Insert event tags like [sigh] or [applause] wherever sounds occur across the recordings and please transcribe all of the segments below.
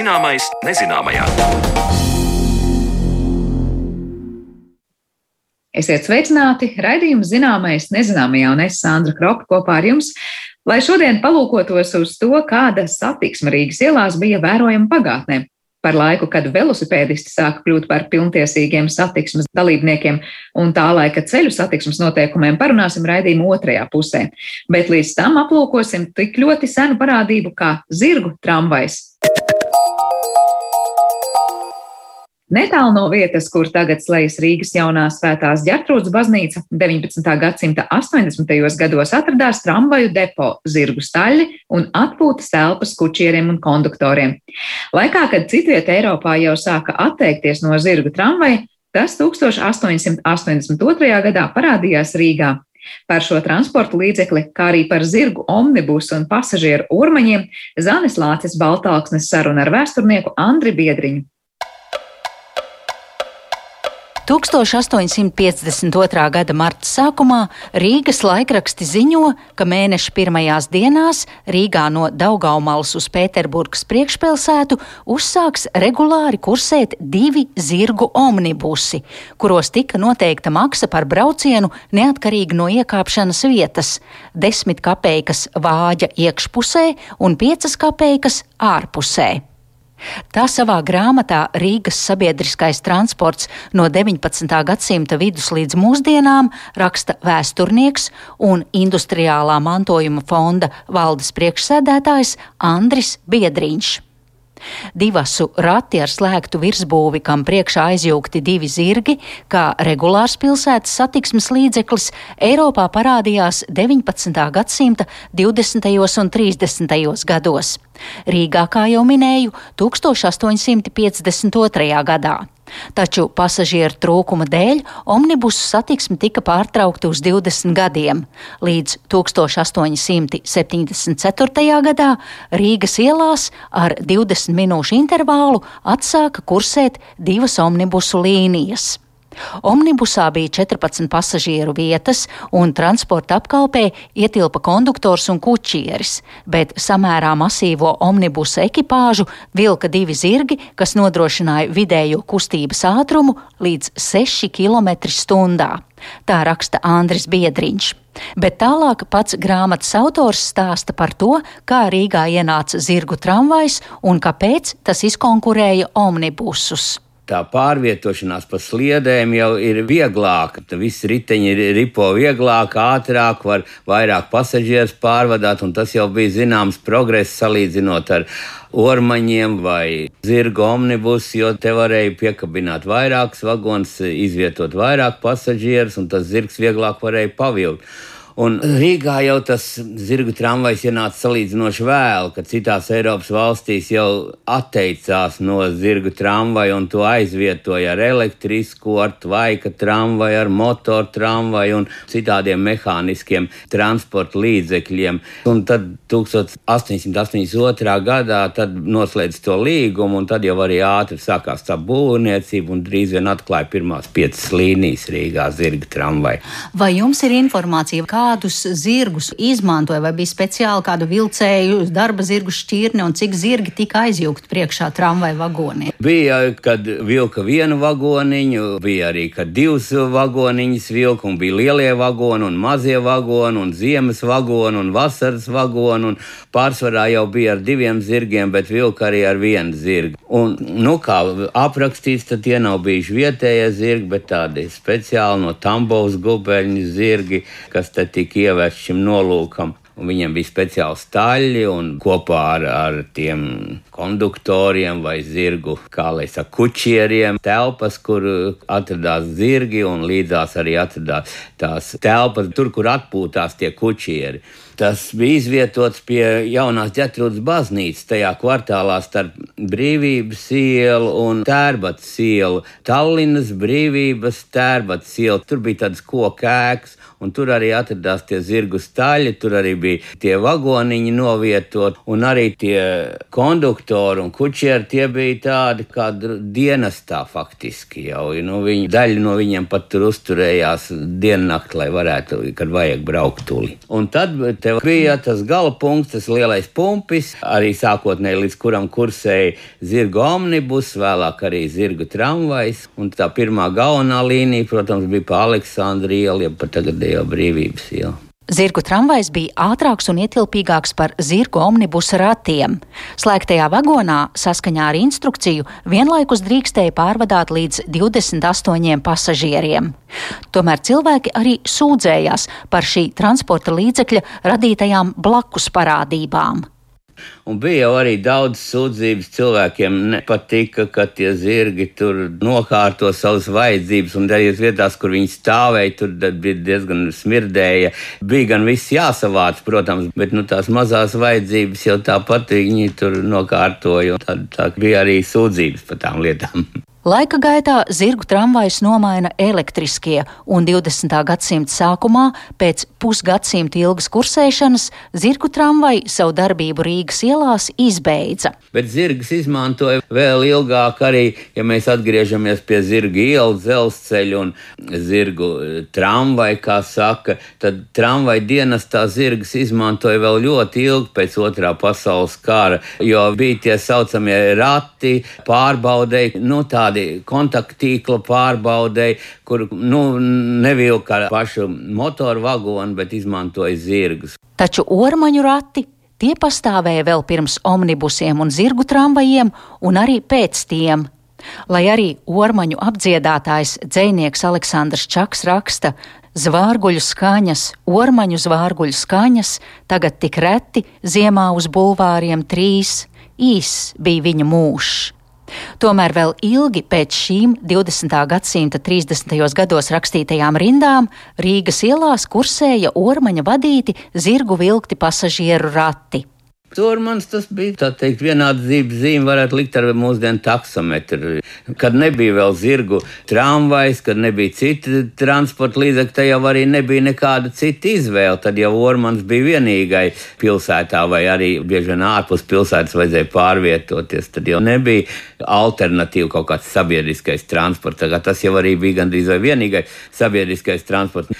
Zināmais nezināmajā. Esiet sveicināti! Raidījums zināmais nezināmajā un es Sandra Kropa kopā ar jums, lai šodien palūkotos uz to, kāda satiksme Rīgas ielās bija vērojama pagātnē. Par laiku, kad velosipēdisti sāka kļūt par pilntiesīgiem satiksmes dalībniekiem un tā laika ceļu satiksmes noteikumiem, parunāsim raidījuma otrajā pusē. Bet līdz tam aplūkosim tik ļoti senu parādību kā zirgu tramvajs. Netālu no vietas, kur tagad slēdzas Rīgas jaunā svētās ģertrūdas baznīca, 19. gadsimta 80. gados atradās tramvaju depo, zirgu staļļi un atpūtas telpas kučieriem un konduktoriem. Laikā, kad citvieta Eiropā jau sāka atteikties no zirgu tramvaja, tas 1882. gadā parādījās Rīgā. Par šo transporta līdzekli, kā arī par zirgu omnibusu un pasažieru urmaņiem, Zanis Lācis Baltāksnes saruna ar vēsturnieku Andri Biedriņu. 1852. gada marta sākumā Rīgas laikraksti ziņo, ka mēneša pirmajās dienās Rīgā no Daugaumalas uz Pēterburgas priekšpilsētu uzsāks regulāri kursēt divi zirgu omnibusi, kuros tika noteikta maksa par braucienu neatkarīgi no iekāpšanas vietas - desmit kapeikas vāģa iekšpusē un piecas kapeikas ārpusē. Tā savā grāmatā Rīgas sabiedriskais transports no 19. gadsimta vidus līdz mūsdienām raksta vēsturnieks un industriālā mantojuma fonda valdes priekšsēdētājs Andris Biedriņš. Divasu rati ar slēgtu virsbūvi, kam priekšā aizjūgti divi zirgi, kā regulārs pilsētas satiksmes līdzeklis, Eiropā parādījās 19. gadsimta 20. un 30. gados. Rīgā, kā jau minēju, 1852. gadā. Taču pasažieru trūkuma dēļ omnibusu satiksme tika pārtraukta uz 20 gadiem. Līdz 1874. gadā Rīgas ielās ar 20 minūšu intervālu atsāka kursēt divas omnibusu līnijas. Omnibusā bija 14 pasažieru vietas, un transporta apkalpē ietilpa konduktors un kučieris, bet samērā masīvo omnibusa ekipāžu vilka divi zirgi, kas nodrošināja vidējo kustības ātrumu līdz 6 km/h. Tā raksta Andris Biedriņš. Bet tālāk pats grāmatas autors stāsta par to, kā Rīgā ienāca zirgu tramvajs un kāpēc tas izkonkurēja omnibusus tā pārvietošanās pa sliedēm jau ir vieglāka. Viss riteņi ripo vieglāk, ātrāk, var vairāk pasažierus pārvadāt, un tas jau bija zināms progress salīdzinot ar ormaņiem vai zirga omnibus, jo te varēja piekabināt vairākus vagonus, izvietot vairāk pasažierus, un tas zirgs vieglāk varēja pavilkt. Un Rīgā jau tas zirgu tramvajs ienāca salīdzinoši vēl, kad citās Eiropas valstīs jau atteicās no zirgu tramvaja un to aizvietoja ar elektrisku, ar tvaika tramvaju, ar motoru tramvaju un citādiem mehāniskiem transporta līdzekļiem. Un tad 1882. gadā tad noslēdz to līgumu, un tad jau arī ātri sākās tā būvniecība un drīz vien atklāja pirmās piecas līnijas Rīgā zirga tramvaju. Vai jums ir informācija, kādus zirgus izmantoja, vai bija speciāli kādu vilcēju, darba zirgu šķirni un cik zirgi tika aizjūgt priekšā tramvaju vagoniem? Bija, kad vilka vienu vagoniņu, bija arī, kad divus vagoniņus vilka, un bija lielie vagoni, un mazie vagoni, un ziemas vagoni, un vasaras vagoni, un pārsvarā jau bija ar diviem zirgiem, bet vilka arī ar vienu zirgu. Un, nu, kā aprakstīts, tad tie nav bijuši vietējie zirgi, bet tādi speciāli no Tambovas gubeļņu zirgi, kas te tika ievērsts šim nolūkam. Un viņiem bija speciāli staļļi, un kopā ar, ar tiem konduktoriem vai zirgu, kā lai saka, kučieriem, telpas, kur atradās zirgi, un līdzās arī atradās tās telpas, tur, kur atpūtās tie kučieri. Tas bija izvietots pie jaunās ģetrūdas baznīcas, tajā kvartālā starp Brīvības ielu un Tērbats ielu. Tallinas Brīvības Tērbats ielu. Tur bija tāds kokēks, un tur arī atradās tie zirgu staļi, tur arī bija tie vagoniņi novietot, un arī tie konduktori un kučieri tie bija tādi kā dienestā faktiski jau. Nu, viņi, daļa no viņiem pat tur uzturējās diennakti, lai varētu, kad vajag braukt tuli. Un tad te Te bija tas gala punkts, tas lielais pumpis, arī sākotnēji līdz kuram kursēja zirgu omnibus, vēlāk arī zirgu tramvajs. Un tā pirmā galvenā līnija, protams, bija pa Aleksandru ielu, jeb pa tagadējo brīvības ielu. Zirgu tramvajs bija ātrāks un ietilpīgāks par zirgu omnibusa ratiem. Slēgtajā vagonā, saskaņā ar instrukciju, vienlaikus drīkstēja pārvadāt līdz 28 pasažieriem. Tomēr cilvēki arī sūdzējās par šī transporta līdzekļa radītajām blakus parādībām. Un bija jau arī daudz sūdzības cilvēkiem. Nepatika, ka tie zirgi tur nokārto savas vajadzības, un dažās vietās, kur viņi stāvēja, tur bija diezgan smirdēja. Bija gan viss jāsavāc, protams, bet nu, tās mazās vajadzības jau tāpat viņi tur nokārtoja. Tā, tā bija arī sūdzības par tām lietām. [laughs] Laika gaitā zirgu tramvajus nomaina elektriskie, un 20. gadsimta sākumā, pēc pusgadsimta ilgas kursēšanas, zirgu tramvaji savu darbību Rīgas ielās izbeidza. Bet zirgus izmantoja vēl ilgāk, arī, ja mēs atgriežamies pie zirga ielas, dzelzceļa un zirgu eh, tramvaja, kā saka, tad tramvaja dienestā zirgus izmantoja vēl ļoti ilgi pēc otrā pasaules kara, jo bija tie saucamie rati, pārbaudēji, nu tā tādi kontakttīkla pārbaudēji, kur nu, nevilka pašu motoru vagonu, bet izmantoja zirgus. Taču ormaņu rati tie pastāvēja vēl pirms omnibusiem un zirgu tramvajiem, un arī pēc tiem. Lai arī ormaņu apdziedātājs dzēnieks Aleksandrs Čaks raksta, zvārguļu skaņas, ormaņu zvārguļu skaņas tagad tik reti ziemā uz bulvāriem trīs, īs bija viņa mūžs. Tomēr vēl ilgi pēc šīm 20. gadsimta 30. gados rakstītajām rindām Rīgas ielās kursēja ormaņa vadīti zirgu vilkti pasažieru rati. Tur man tas bija tā teikt, vienāda dzīves zīme, varētu likt ar mūsdienu taksometru. Kad nebija vēl zirgu tramvajs, kad nebija citi transporta līdzekļi, tad jau arī nebija nekāda cita izvēle. Tad jau Ormans bija vienīgai pilsētā, vai arī bieži vien ārpus pilsētas vajadzēja pārvietoties. Tad jau nebija alternatīva kaut kāds sabiedriskais transports. Tas jau arī bija gandrīz vai vienīgais sabiedriskais transports.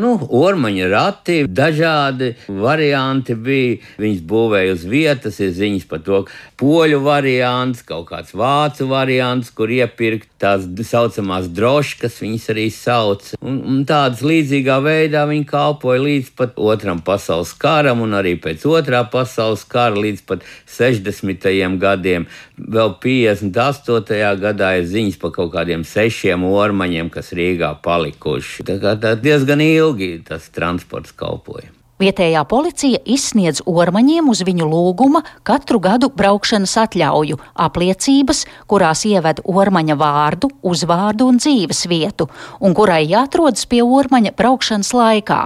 Nu, ormaņa rati, dažādi varianti bija. Viņas būvēja uz vietas, ir ziņas par to, poļu variants, kaut kāds vācu variants, kur iepirkt tās saucamās droškas, viņas arī sauc. Un, un tādas līdzīgā veidā viņi kalpoja līdz pat otram pasaules karam un arī pēc otrā pasaules kara līdz pat 60. gadiem. Vēl 58. gadā ir ziņas par kaut kādiem sešiem ormaņiem, kas Rīgā palikuši. Tā kā tā diezgan ilgi ilgi tas transports kalpoja. Vietējā policija izsniedz ormaņiem uz viņu lūguma katru gadu braukšanas atļauju, apliecības, kurās ieved ormaņa vārdu, uzvārdu un dzīves vietu, un kurai jāatrodas pie ormaņa braukšanas laikā.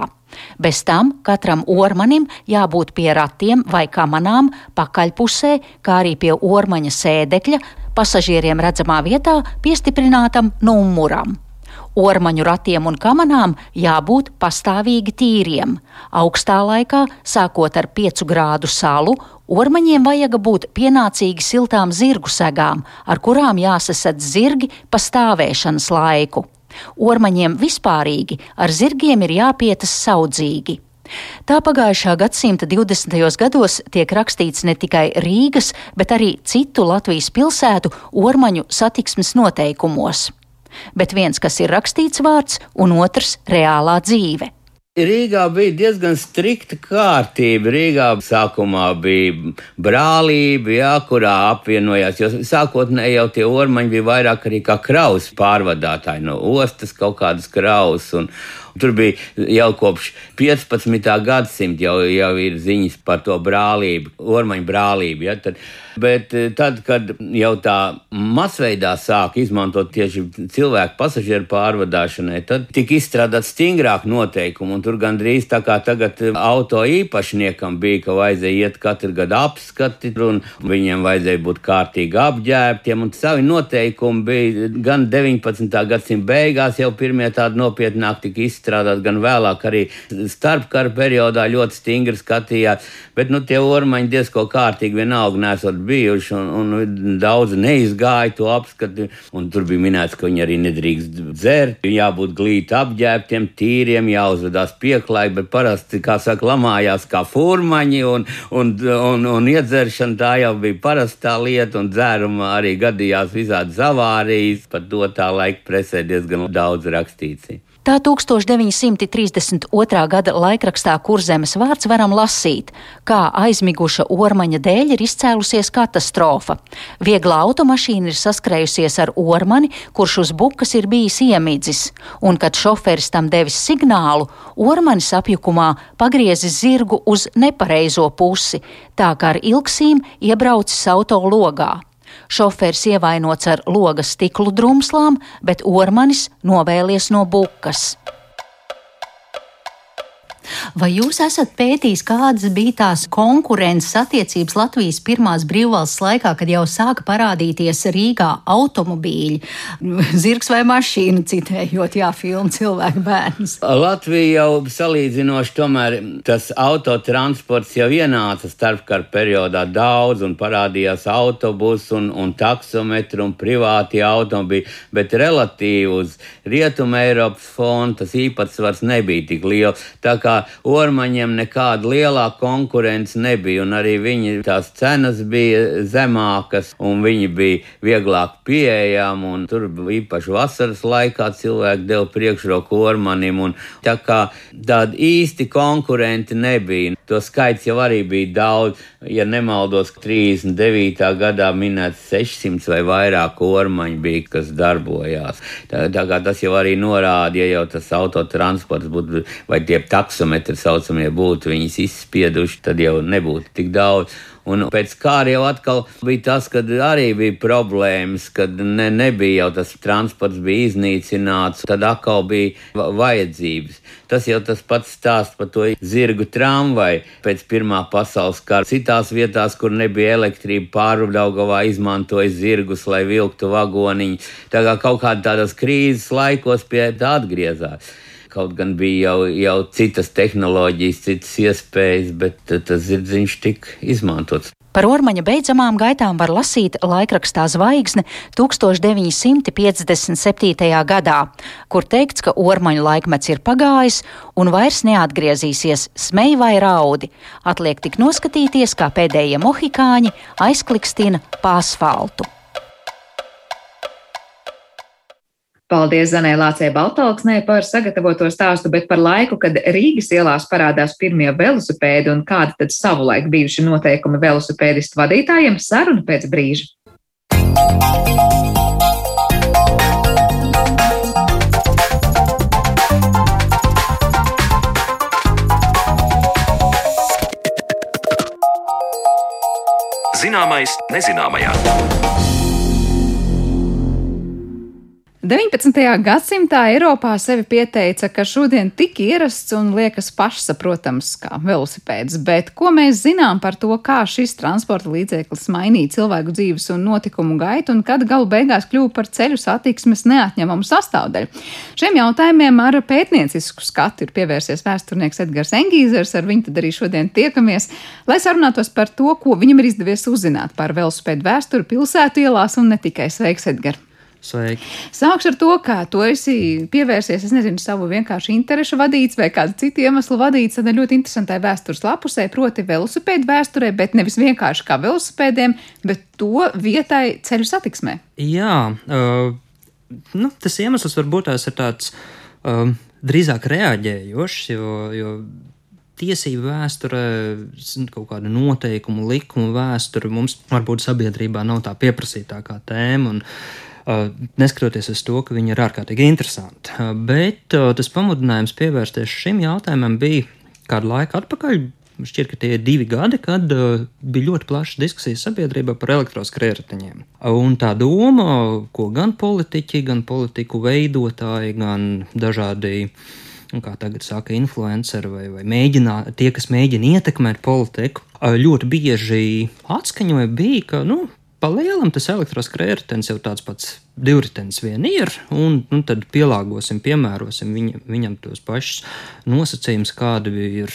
Bez tam katram ormanim jābūt pie ratiem vai kamanām pakaļpusē, kā arī pie ormaņa sēdekļa, pasažieriem redzamā vietā piestiprinātam numuram. Ormaņu ratiem un kamanām jābūt pastāvīgi tīriem. Augstā laikā, sākot ar 5 grādu salu, ormaņiem vajag būt pienācīgi siltām zirgu segām, ar kurām jāsasadz zirgi pa stāvēšanas laiku. Ormaņiem vispārīgi ar zirgiem ir jāpietas saudzīgi. Tā pagājušā gadsimta 20. gados tiek rakstīts ne tikai Rīgas, bet arī citu Latvijas pilsētu ormaņu satiksmes noteikumos bet viens, kas ir rakstīts vārds, un otrs - reālā dzīve. Rīgā bija diezgan strikta kārtība. Rīgā sākumā bija brālība, jā, kurā apvienojās. Jo sākotnēji jau tie ormaņi bija vairāk arī kā kraus pārvadātāji no ostas, kaut kādas kraus. Un, Tur bija jau kopš 15. gadsimta jau, jau ir ziņas par to brālību, ormaņu brālību. Ja, tad, bet eh, tad, kad jau tā masveidā sāk izmantot tieši cilvēku pasažieru pārvadāšanai, tad tika izstrādāts stingrāk noteikumi. Tur gandrīz tā kā tagad auto īpašniekam bija, ka vajadzēja iet katru gadu apskati, un viņiem vajadzēja būt kārtīgi apģērbtiem. Savi noteikumi bija gan 19. gadsimta beigās, jau pirmie tādi nopietnāki tika izstrādāti izstrādāt, gan vēlāk arī starpkara periodā ļoti stingri skatījās. Bet nu, tie ormaņi diezko kārtīgi vienalga nesot bijuši, un, un daudz neizgāja to apskatu. Tur bija minēts, ka viņi arī nedrīkst dzert, jābūt glīti apģērbtiem, tīriem, jāuzvedās pieklājīgi, bet parasti, kā saka, lamājās kā furmaņi, un, un, un, un iedzeršana tā jau bija parastā lieta, un dzērumā arī gadījās visādi avārijas. Par to tā laika presē diezgan daudz rakstīts. Tā 1932. gada laikrakstā Kurzemes vārds varam lasīt, kā aizmiguša ormaņa dēļ ir izcēlusies katastrofa. Viegla automašīna ir saskrējusies ar ormani, kurš uz bukas ir bijis iemidzis, un kad šoferis tam devis signālu, ormanis apjukumā pagriezis zirgu uz nepareizo pusi, tā kā ar ilgsīm iebraucis auto logā. Šoferis ievainots ar logas stiklu drumslām, bet ormanis novēlies no bukas. Vai jūs esat pētījis, kādas bija tās konkurences attiecības Latvijas pirmās brīvvalsts laikā, kad jau sāka parādīties Rīgā automobīļi, [laughs] zirgs vai mašīna, citējot, jā, filmu cilvēku bērns? Latvija jau salīdzinoši, tomēr tas autotransports jau ienāca starpkara periodā daudz un parādījās autobusu un, un taksometru un privāti automobīļi, bet relatīvi uz Rietuma Eiropas fonu tas īpatsvars nebija tik liels. Tā kā ormaņiem nekāda lielā konkurence nebija, un arī viņi tās cenas bija zemākas, un viņi bija vieglāk pieejami, un tur īpaši vasaras laikā cilvēki deva priekšroku ormanim, un tā kā tādi īsti konkurenti nebija. To skaits jau arī bija daudz, ja nemaldos, 39. gadā minēts 600 vai vairāk ormaņu bija, kas darbojās. Tā, tā kā tas jau arī norāda, ja jau tas autotransports būtu vai tie taksometri saucamie būtu viņus izspieduši, tad jau nebūtu tik daudz. Un pēc kāra jau atkal bija tas, kad arī bija problēmas, kad ne, nebija jau tas transports bija iznīcināts, tad atkal bija vajadzības. Tas jau tas pats stāsts par to zirgu tramvaju pēc Pirmā pasaules kara. Citās vietās, kur nebija elektrība, pārdaugavā izmantoja zirgus, lai vilktu vagoniņus. Tā kā kaut kādā tādas krīzes laikos pie tā atgriezās. Kaut gan bija jau, jau citas tehnoloģijas, citas iespējas, bet tas zirdziņš tika izmantots. Par ormaņa beidzamām gaitām var lasīt laikrakstā Zvaigzne 1957. gadā, kur teikts, ka ormaņu laikmets ir pagājis un vairs neatgriezīsies smēj vai raudi. Atliek tik noskatīties, kā pēdējie mohikāņi aizklikstina pa asfaltu. Paldies Zanē Lācē Baltalksnē par sagatavoto stāstu, bet par laiku, kad Rīgas ielās parādās pirmie velosipēdi un kādi tad savulaik bijuši noteikumi velosipēdistu vadītājiem, saruna pēc brīža. Zināmais nezināmajā. 19. gadsimtā Eiropā sevi pieteica, ka šodien tik ierasts un liekas pašsaprotams kā velosipēds, bet ko mēs zinām par to, kā šis transporta līdzeklis mainīja cilvēku dzīves un notikumu gaitu un kad galu beigās kļuva par ceļu satiksmes neatņemamu sastāvdaļu? Šiem jautājumiem ar pētniecisku skatu ir pievērsies vēsturnieks Edgars Engīzers, ar viņu tad arī šodien tiekamies, lai sarunātos par to, ko viņam ir izdevies uzzināt par velosipēdu vēsturi pilsētu ielās un ne tikai sveiks, Edgars! Sveiki. Sākšu ar to, kā tu esi pievērsies, es nezinu, savu vienkārši interešu vadīts vai kādu citu iemeslu vadīts tādai ļoti interesantai vēstures lapusē, proti velosipēdu vēsturē, bet nevis vienkārši kā velosipēdiem, bet to vietai ceļu satiksmē. Jā, uh, nu, tas iemesls varbūt tās ir tāds uh, drīzāk reaģējošs, jo, jo tiesību vēsture, kaut kāda noteikumu, likumu vēsture mums varbūt sabiedrībā nav tā pieprasītākā tēma. Un, neskatoties uz to, ka viņi ir ārkārtīgi interesanti. Bet tas pamudinājums pievērsties šim jautājumam bija kādu laiku atpakaļ. Šķiet, ka tie ir divi gadi, kad uh, bija ļoti plašas diskusijas sabiedrībā par elektroskrējējiņiem. Un tā doma, ko gan politiķi, gan politiku veidotāji, gan dažādi, kā tagad saka, influenceri vai, vai mēģinā, tie, kas mēģina ietekmēt politiku, ļoti bieži atskaņoja, bija, ka nu, pa lielam tas elektroskrējējums jau tāds pats divritenis vien ir, un, un tad pielāgosim, piemērosim viņa, viņam tos pašus nosacījumus, kādi ir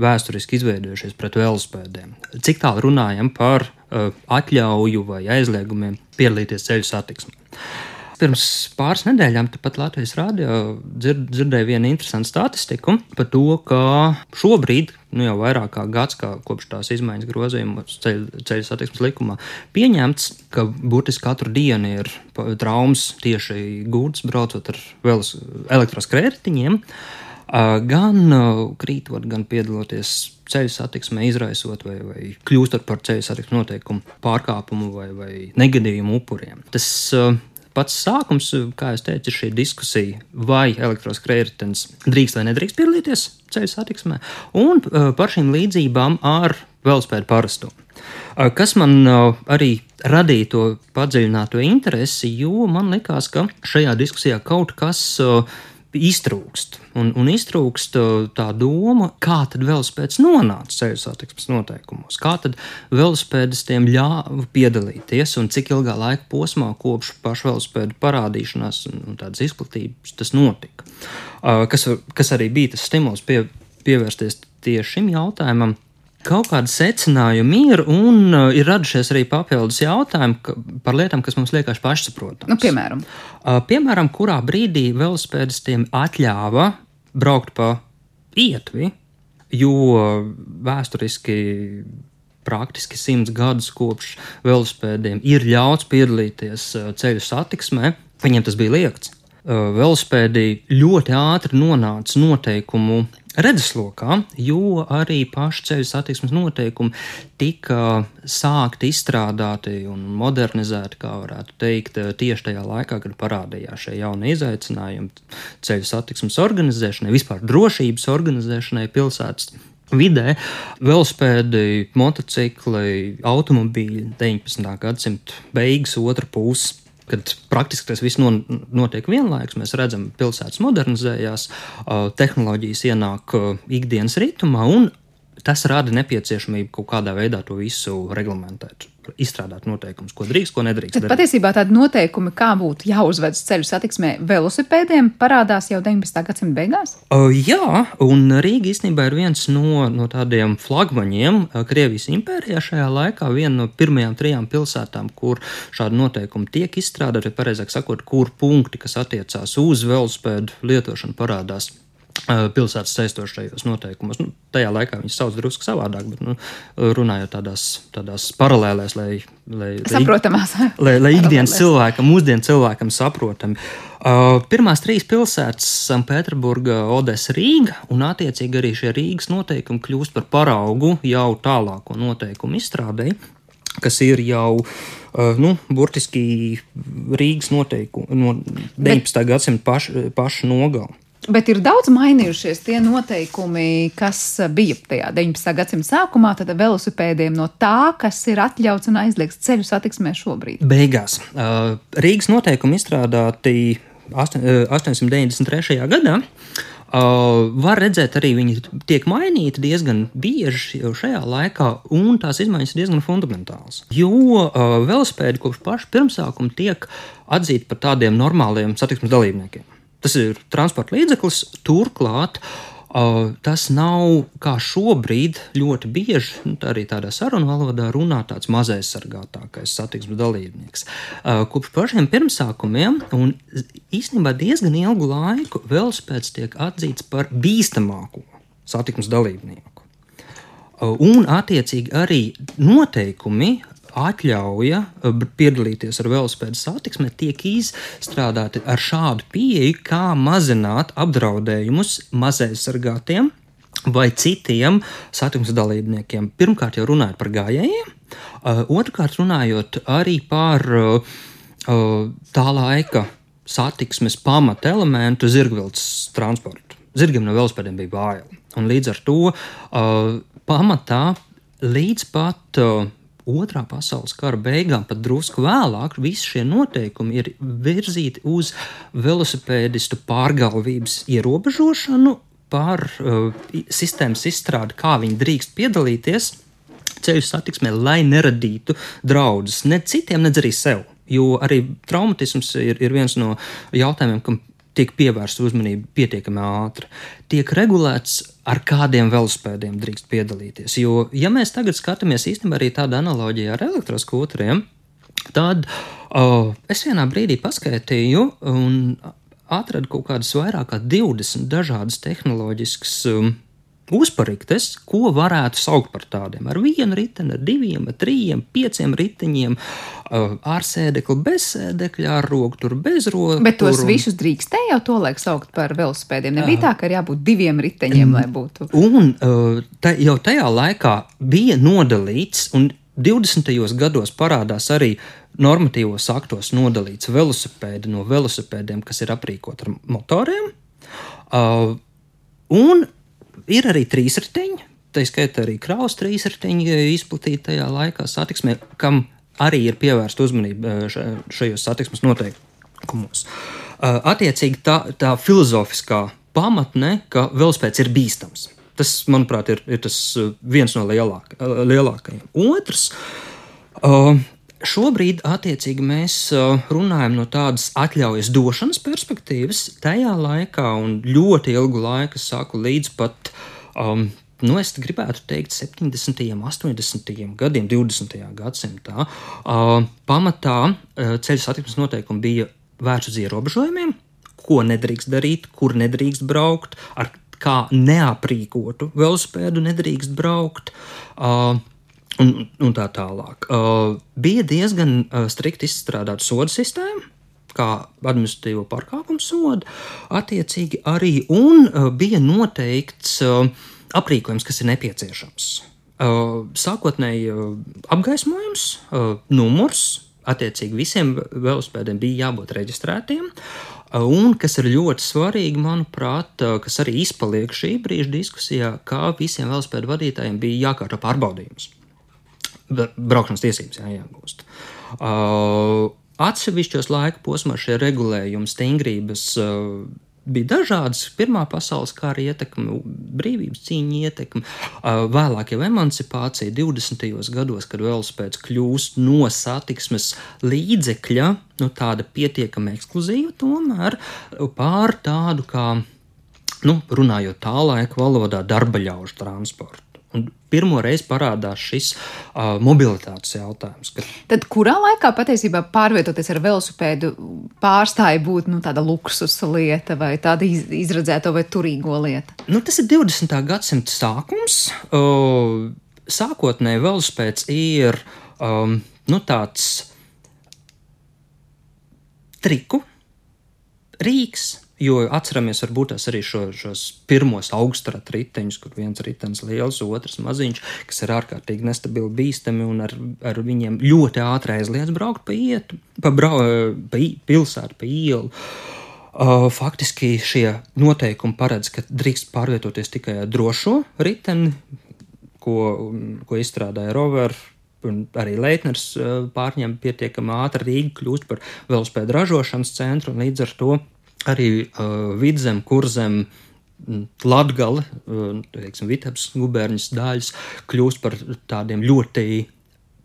vēsturiski izveidojušies pret velospēdiem. Cik tālu runājam par uh, atļauju vai aizliegumiem piedalīties ceļu satiksmē. Pirms pāris nedēļām pat Latvijas rādio dzird, dzirdēju vienu interesantu statistiku par to, ka šobrīd, nu jau vairāk kā gads, kā kopš tās izmaiņas grozījumos ceļu, ceļu satiksmes likumā, pieņemts, ka burtiski katru dienu ir traumas tieši gūtas braucot ar elektroskrētiņiem. Gan krītot, gan piedaloties ceļu satiksmē, izraisot vai, vai kļūstot par ceļu satiksmes noteikumu pārkāpumu vai, vai negadījumu upuriem. Tas uh, pats sākums, kā jau teicu, ir šī diskusija, vai elektroskrējējs drīkst vai nedrīkst piedalīties ceļu satiksmē, un uh, par šīm līdzībām ar velospēdu parasto. Uh, kas man uh, arī radīja to padziļināto interesi, jo man likās, ka šajā diskusijā kaut kas iztrūkst. Un, un iztrūkst tā doma, kā tad velospēds nonāca ceļu satiksmes noteikumos, kā tad velospēdistiem ļāva piedalīties un cik ilgā laika posmā kopš pašu velospēdu parādīšanās un tādas izplatības tas notika. Kas, kas arī bija tas stimuls pie, pievērsties tieši šim jautājumam. Kaut kāda secinājuma ir, un uh, ir radušies arī papildus jautājumi ka, par lietām, kas mums liekas pašsaprotamas. Nu, piemēram, uh, piemēram, kurā brīdī velospēdistiem atļāva braukt pa ietvi, jo vēsturiski praktiski simts gadus kopš velospēdiem ir ļauts piedalīties uh, ceļu satiksmē, viņiem tas bija liegts. Uh, velospēdi ļoti ātri nonāca noteikumu redzeslokā, jo arī paši ceļu satiksmes noteikumi tika sākti izstrādāti un modernizēti, kā varētu teikt, tieši tajā laikā, kad parādījās šie jaunie izaicinājumi ceļu satiksmes organizēšanai, vispār drošības organizēšanai pilsētas. Vidē velospēdi, motocikli, automobīļi 19. gadsimta beigas, otra puse kad praktiski tas viss notiek vienlaikus. Mēs redzam, ka pilsētas modernizējās, tehnoloģijas ienāk ikdienas ritmā, un tas rada nepieciešamību kaut kādā veidā to visu reglamentēt izstrādāt noteikumus, ko drīkst, ko nedrīkst. Tad patiesībā tādi noteikumi, kā būtu jāuzvedas ceļu satiksmē velosipēdiem, parādās jau 19. gadsimta beigās? Uh, jā, un Rīga īstenībā ir viens no, no tādiem flagmaņiem Krievijas impērijā šajā laikā, viena no pirmajām trijām pilsētām, kur šādi noteikumi tiek izstrādāti, vai pareizāk sakot, kur punkti, kas attiecās uz velospēdu lietošanu, parādās pilsētas saistošajos noteikumos. Nu, tajā laikā viņas sauc drusku savādāk, bet nu, runājot tādās, tādās paralēlēs, lai, lai, Saprotamās. lai, lai ikdienas cilvēkam, mūsdienu cilvēkam saprotami. Uh, pirmās trīs pilsētas - Sanktpēterburga, Odessa, Rīga, un attiecīgi arī šie Rīgas noteikumi kļūst par paraugu jau tālāko noteikumu izstrādēji, kas ir jau uh, nu, burtiski Rīgas noteikumi no 19. Bet... gadsimta paša paš nogalē. Bet ir daudz mainījušies tie noteikumi, kas bija tajā 19. gadsimta sākumā, tad velosipēdiem no tā, kas ir atļauts un aizliegts ceļu satiksmē šobrīd. Beigās Rīgas noteikumi izstrādāti 893. Uh, gadā. Uh, var redzēt, arī viņi tiek mainīti diezgan bieži jau šajā laikā, un tās izmaiņas ir diezgan fundamentālas. Jo uh, velospēdi kopš paša pirmsākuma tiek atzīti par tādiem normāliem satiksmes dalībniekiem. Tas ir transporta līdzeklis, turklāt. Uh, tas nav kā šobrīd ļoti bieži, nu, tā arī tādā sarunu valodā runā tāds mazais sargātākais satiksmes dalībnieks. Uh, kopš pašiem pirmsākumiem un īstenībā diezgan ilgu laiku velospēds tiek atzīts par bīstamāko satiksmes dalībnieku. Uh, un attiecīgi arī noteikumi atļauja eh, piedalīties ar velospēdu satiksmē tiek izstrādāti ar šādu pieeju, kā mazināt apdraudējumus mazaizsargātiem vai citiem satiksmes dalībniekiem. Pirmkārt, jau runājot par gājējiem, eh, otrkārt, runājot arī par eh, tā laika satiksmes pamata elementu zirgvilces transportu. Zirgiem no velospēdiem bija bail. Un līdz ar to pamatā līdz pat otrā pasaules kara beigām, pat drusku vēlāk, visi šie noteikumi ir virzīti uz velosipēdistu pārgalvības ierobežošanu, par uh, sistēmas izstrādi, kā viņi drīkst piedalīties ceļu satiksmē, lai neradītu draudus ne citiem, ne arī sev. Jo arī traumatisms ir, ir viens no jautājumiem, kam tiek pievērsta uzmanība pietiekami ātri. Tiek regulēts, ar kādiem velospēdiem drīkst piedalīties. Jo, ja mēs tagad skatāmies īstenībā arī tādu analoģiju ar elektroskūteriem, tad uh, es vienā brīdī paskaitīju un atradu kaut kādas vairāk kā 20 dažādas tehnoloģiskas. Um, uzpariktes, ko varētu saukt par tādiem. Ar vienu riteni, ar diviem, ar trījiem, pieciem riteņiem, ar sēdekli, bez sēdekļa, ar roku tur bez rokas. Bet tos un... visus drīkstēja jau to laiku saukt par velospēdiem. Nebija tā, ka ir jābūt diviem riteņiem, lai būtu. Un tā, jau tajā laikā bija nodalīts, un 20. gados parādās arī normatīvos aktos nodalīts velosipēdi no velosipēdiem, kas ir aprīkoti ar motoriem. Uh, un Ir arī trīsriteņi, tā skaitā arī kraus trīsriteņi izplatīti tajā laikā satiksmē, kam arī ir pievērsta uzmanība eh, šajos satiksmes noteikumos. Eh, attiecīgi tā, tā filozofiskā pamatne, ka velospēds ir bīstams. Tas, manuprāt, ir, ir tas eh, viens no lielāk, lielākajiem. Otrs, Šobrīd, attiecīgi, mēs runājam no tādas atļaujas došanas perspektīvas. Tajā laikā, un ļoti ilgu laiku, saku, līdz pat, um, nu, es gribētu teikt, 70. un 80. gadiem, 20. gadsimtā, uh, pamatā uh, ceļu satiksmes noteikumi bija vērsti uz ierobežojumiem, ko nedrīkst darīt, kur nedrīkst braukt, ar kā neaprīkotu velosipēdu nedrīkst braukt. Uh, un, un tā tālāk. Uh, bija diezgan uh, strikt izstrādāta soda sistēma. Kā administratīvo pārkāpumu sodu, attiecīgi arī, un uh, bija noteikts uh, aprīkojums, kas ir nepieciešams. Uh, sākotnēji uh, apgaismojums, uh, numurs, attiecīgi visiem velospēdiem bija jābūt reģistrētiem. Uh, un kas ir ļoti svarīgi, manuprāt, uh, kas arī izpaliek šī brīža diskusijā, kā visiem velospēdu vadītājiem bija jākārto pārbaudījums braukšanas tiesības jāiegūst. Uh, atsevišķos laika posmos šie regulējumi, stingrības uh, bija dažādas. Pirmā pasaules kara ietekme, brīvības cīņa ietekme, uh, vēlāk jau emancipācija 20. gados, kad velospēds kļūst no satiksmes līdzekļa, nu, tāda pietiekami ekskluzīva, tomēr pār tādu kā, nu, runājot tā laika valodā, darba ļaužu transportu. Pirmo reizi parādās šis uh, mobilitātes jautājums. Ka... Tad kurā laikā patiesībā pārvietoties ar velosipēdu pārstāja būt nu, tāda luksusa lieta vai tāda iz, izredzēta vai turīgo lieta? Nu, tas ir 20. gadsimta sākums. Uh, sākotnēji velosipēds ir um, nu, tāds triku rīks Jo atceramies, varbūt tās arī šo, šos pirmos augstrata riteņus, kur viens ritenis liels, otrs maziņš, kas ir ārkārtīgi nestabili, bīstami un ar, ar viņiem ļoti ātri aizliedz braukt pa ietu, pa, brau, pa pilsētu, pa ielu. Uh, faktiski šie noteikumi paredz, ka drīkst pārvietoties tikai ar drošo riteni, ko, ko izstrādāja Rover, un arī Leitners pārņem pietiekami ātri Rīgu kļūst par velospēdu ražošanas centru, un līdz ar to arī uh, vidzem, kurzem. Latgale, teiksim, Vitebs gubernijas daļas kļūst par tādiem ļoti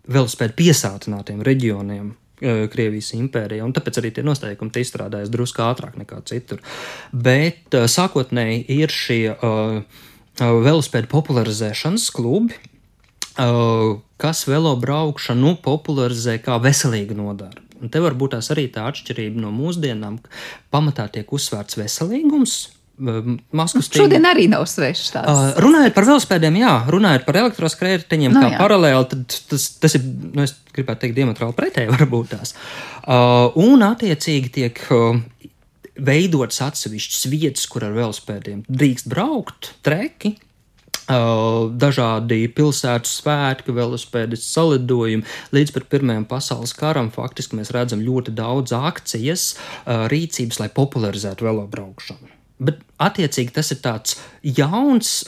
velospēdu piesātinātiem reģioniem, Krievijas impērijā, un tāpēc arī tie noteikumi tie izstrādājas drusku ātrāk nekā citur. Bet sākotnēji ir šie uh, velospēdu popularizēšanas klubi, uh, kas velo braukšanu popularizē kā veselīgu nodarbi. Un te var būt arī tā atšķirība no mūsdienām, ka pamatā tiek uzsvērts veselīgums. Maskas nu, šodien arī nav svešs. Uh, runājot par velospēdiem, jā, runājot par elektroskrējējiņiem, no, nu kā jā. paralēli, tad tas, tas ir, nu, es gribētu teikt, diametrāli pretēji [laughs] varbūt tās. Uh, un attiecīgi tiek uh, veidotas atsevišķas vietas, kur ar velospēdiem drīkst braukt, treki, dažādi pilsētu svētki, velospēdas salidojumi. Līdz pat Pirmajam pasaules karam faktiski mēs redzam ļoti daudz akcijas, rīcības, lai popularizētu velobraukšanu. Bet, attiecīgi, tas ir tāds jauns,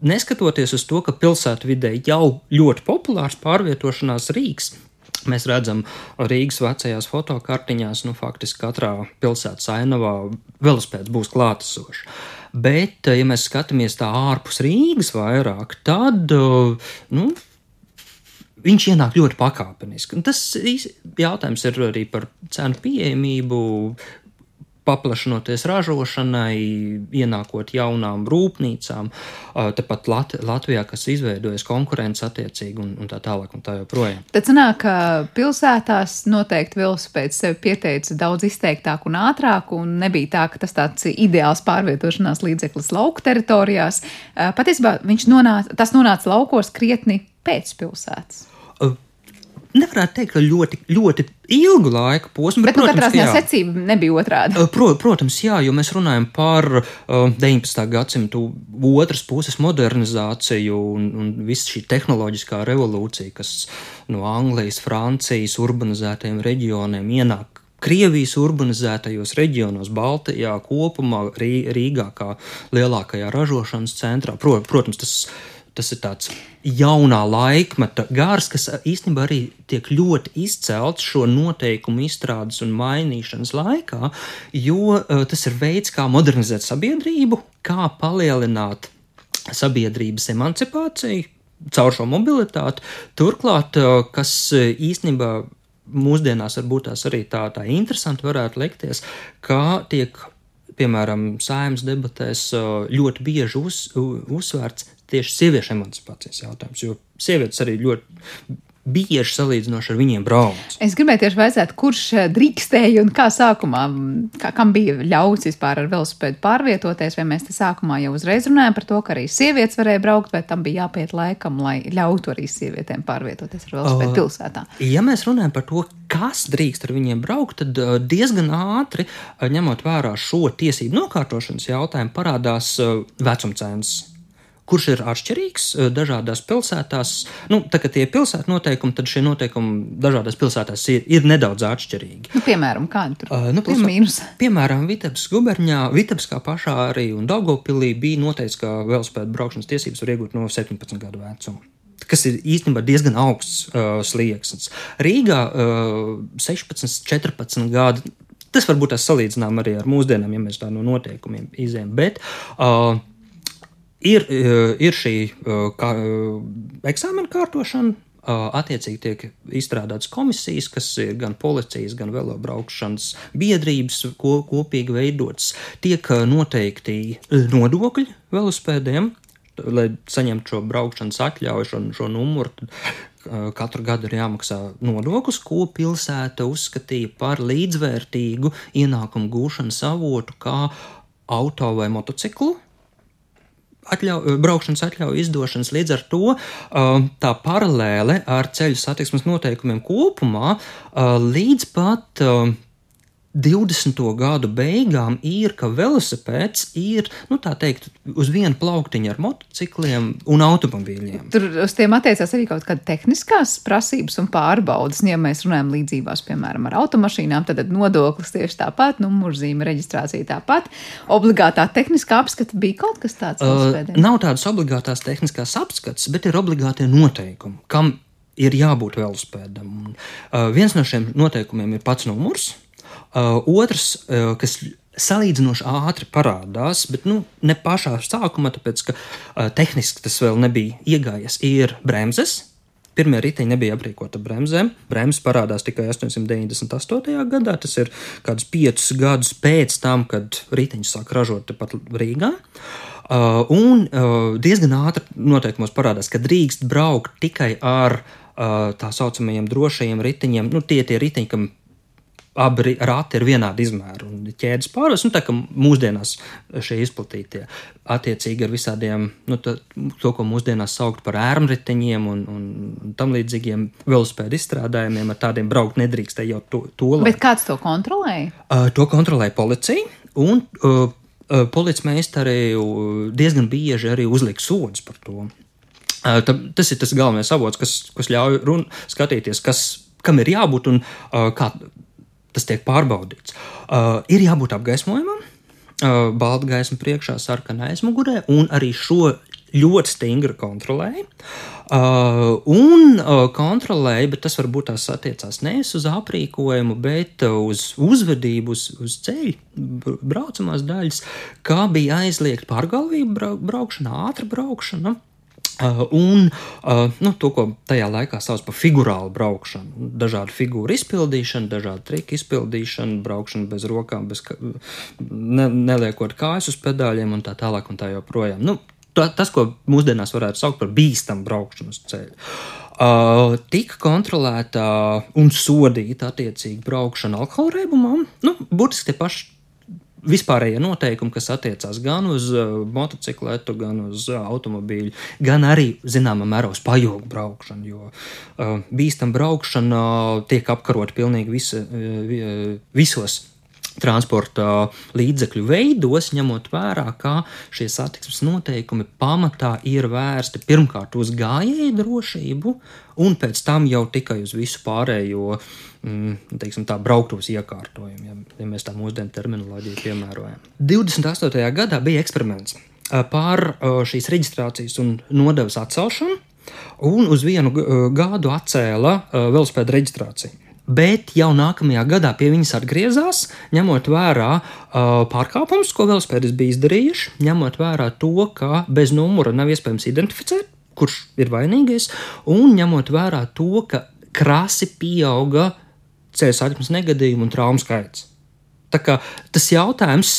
neskatoties uz to, ka pilsētvidē jau ļoti populārs pārvietošanās rīks. Mēs redzam, Rīgas vecajās fotokartiņās, nu, faktiski katrā pilsētas ainavā velospēds būs klātesošs. Bet, eh, ja mēs skatāmies tā ārpus Rīgas vairāk, tad, eh, nu, viņš ienāk ļoti pakāpeniski. Un tas jautājums ir arī par cenu pieejamību, paplašinoties ražošanai, ienākot jaunām rūpnīcām, tepat Lat Latvijā, kas izveidojas konkurence attiecīgi un, un tā tālāk un tā joprojām. Tad sanāk, ka pilsētās noteikti velosipēds sevi pieteica daudz izteiktāk un ātrāk, un nebija tā, ka tas tāds ideāls pārvietošanās līdzeklis lauku teritorijās. Patiesībā viņš nonāca, tas nonāca laukos krietni pēc pilsētas nevarētu teikt, ka ļoti, ļoti ilgu laiku posmu. Bet, bet nu, protams, katrā ziņā secība nebija otrāda. Pro, protams, jā, jo mēs runājam par uh, 19. gadsimtu otras puses modernizāciju un, un visu šī tehnoloģiskā revolūcija, kas no Anglijas, Francijas urbanizētajiem reģioniem ienāk Krievijas urbanizētajos reģionos, Baltijā, kopumā Rīgā, kā lielākajā ražošanas centrā. Protams, tas Tas ir tāds jaunā laikmeta gars, kas īstenībā arī tiek ļoti izcelts šo noteikumu izstrādes un mainīšanas laikā, jo uh, tas ir veids, kā modernizēt sabiedrību, kā palielināt sabiedrības emancipāciju caur šo mobilitāti. Turklāt, uh, kas īstenībā mūsdienās varbūt tās arī tā, tā interesanti varētu likties, kā tiek piemēram, saimnes debatēs ļoti bieži uz, uzsvērts tieši sieviešu emancipācijas jautājums, jo sievietes arī ļoti bieži salīdzinoši ar viņiem brauc. Es gribēju tieši vaicāt, kurš eh, drīkstēja un kā sākumā, kā, kam bija ļauts vispār ar velosipēdu pārvietoties, vai mēs te sākumā jau uzreiz runājam par to, ka arī sievietes varēja braukt, vai tam bija jāpiet laikam, lai ļautu arī sievietēm pārvietoties ar velosipēdu uh, pilsētā. Ja mēs runājam par to, kas drīkst ar viņiem braukt, tad diezgan ātri, ņemot vērā šo tiesību nokārtošanas jautājumu, parādās vecumcēnas kurš ir atšķirīgs eh, dažādās pilsētās. Nu, tā kā tie ir pilsētu noteikumi, tad šie noteikumi dažādās pilsētās ir, ir nedaudz atšķirīgi. Nu, piemēram, kādi tur uh, nu, piemēram, piemēram, Vitebs guberņā, Vitebskā pašā arī un Daugopilī bija noteikts, ka velospēdu braukšanas tiesības var iegūt no 17 gadu vecuma kas ir īstenībā diezgan augsts uh, slieksnis. Rīgā uh, 16, 14 gadi. Tas varbūt tas salīdzinām arī ar mūsdienām, ja mēs tā no noteikumiem izējām. Bet uh, Ir, eh, ir šī eh, kā, eh, eksāmena kārtošana, attiecīgi tiek izstrādātas komisijas, kas ir gan policijas, gan velobraukšanas biedrības ko, kopīgi veidotas. Tiek noteikti nodokļi velospēdiem, lai saņemtu šo braukšanas atļauju, šo, šo numuru. Katru gadu ir jāmaksā nodoklis, ko pilsēta uzskatīja par līdzvērtīgu ienākumu gūšanas avotu, kā auto vai motociklu atļau, braukšanas atļauju izdošanas. Līdz ar to uh, tā paralēle ar ceļu satiksmes noteikumiem kopumā uh, līdz pat 20. gadu beigām ir, ka velosipēds ir, nu tā teikt, uz vienu plauktiņu ar motocikliem un automobīļiem. Tur uz tiem attiecās arī kaut kāda tehniskās prasības un pārbaudas. Ja mēs runājam līdzībās, piemēram, ar automašīnām, tad nodoklis tieši tāpat, numurzīme, reģistrācija tāpat. Obligātā tehniskā apskata bija kaut kas tāds. Uh, nav tādas obligātās tehniskās apskates, bet ir obligātie noteikumi, kam ir jābūt velospēdam. Uh, viens no šiem noteikumiem ir pats numurs. Uh, otrs, uh, kas salīdzinoši ātri parādās, bet nu, ne pašā sākumā, tāpēc ka uh, tehniski tas vēl nebija iegājies, ir bremzes. Pirmie riteņi nebija aprīkoti ar bremzēm. Bremzes parādās tikai 898. gadā. Tas ir kādus piecus gadus pēc tam, kad riteņus sāk ražot tepat Rīgā. Uh, un uh, diezgan ātri noteikumos parādās, ka drīkst braukt tikai ar uh, tā saucamajiem drošajiem riteņiem. Nu, tie tie riteņi, kam abi rati ir vienādi izmēri un ķēdes pārvades. Nu, tā kā mūsdienās šie izplatītie attiecīgi ar visādiem, nu, tā, to, ko mūsdienās saukt par ērmriteņiem un, un tam līdzīgiem velospēdu izstrādājumiem, ar tādiem braukt nedrīkstēja jau to, to laiku. Bet kāds to kontrolēja? Uh, to kontrolēja policija un uh, uh, policmeistari diezgan bieži arī uzlika sodus par to. Uh, tā, tas ir tas galvenais avots, kas, kas ļauj run, skatīties, kas, kam ir jābūt un uh, kā tas tiek pārbaudīts. Uh, ir jābūt apgaismojumam, uh, balta gaisma priekšā, sarkanā aizmugurē, un arī šo ļoti stingri kontrolēja. Uh, un uh, kontrolēja, bet tas varbūt tās attiecās nevis uz aprīkojumu, bet uz uzvedību, uz, uz ceļu braucamās daļas, kā bija aizliegta pārgalvība braukšana, ātra braukšana. Uh, un uh, nu, to, ko tajā laikā sauc par figurālu braukšanu, dažādu figūru izpildīšanu, dažādu triku izpildīšanu, braukšanu bez rokām, bez ne, neliekot kājas uz pedāļiem un tā tālāk un tā joprojām. Nu, tā, tas, ko mūsdienās varētu saukt par bīstamu braukšanu uz ceļa. Uh, tika kontrolēta un sodīta attiecīgi braukšana alkohola reibumam. Nu, būtiski tie paši vispārējie noteikumi, kas attiecās gan uz uh, motocikletu, gan uz uh, automobīļu, gan arī zināmā mērā uz pajogu braukšanu. Jo uh, bīstama braukšana tiek apkarota pilnīgi visa, uh, visos transporta līdzekļu veidos, ņemot vērā, ka šie satiksmes noteikumi pamatā ir vērsti pirmkārt uz gājēju drošību, un pēc tam jau tikai uz visu pārējo mm, teiksim, tā, brauktos iekārtojumu, ja, ja mēs tā mūsdienu terminoloģiju piemērojam. 28. gadā bija eksperiments par šīs reģistrācijas un nodevas atcelšanu, un uz vienu gadu atcēla velospēdu reģistrāciju. Bet jau nākamajā gadā pie viņas atgriezās, ņemot vērā uh, pārkāpumus, ko velospēdis bija izdarījuši, ņemot vērā to, ka bez numura nav iespējams identificēt, kurš ir vainīgais, un ņemot vērā to, ka krasi pieauga ceļu satiksmes negadījumu un traumu skaits. Tā kā tas jautājums,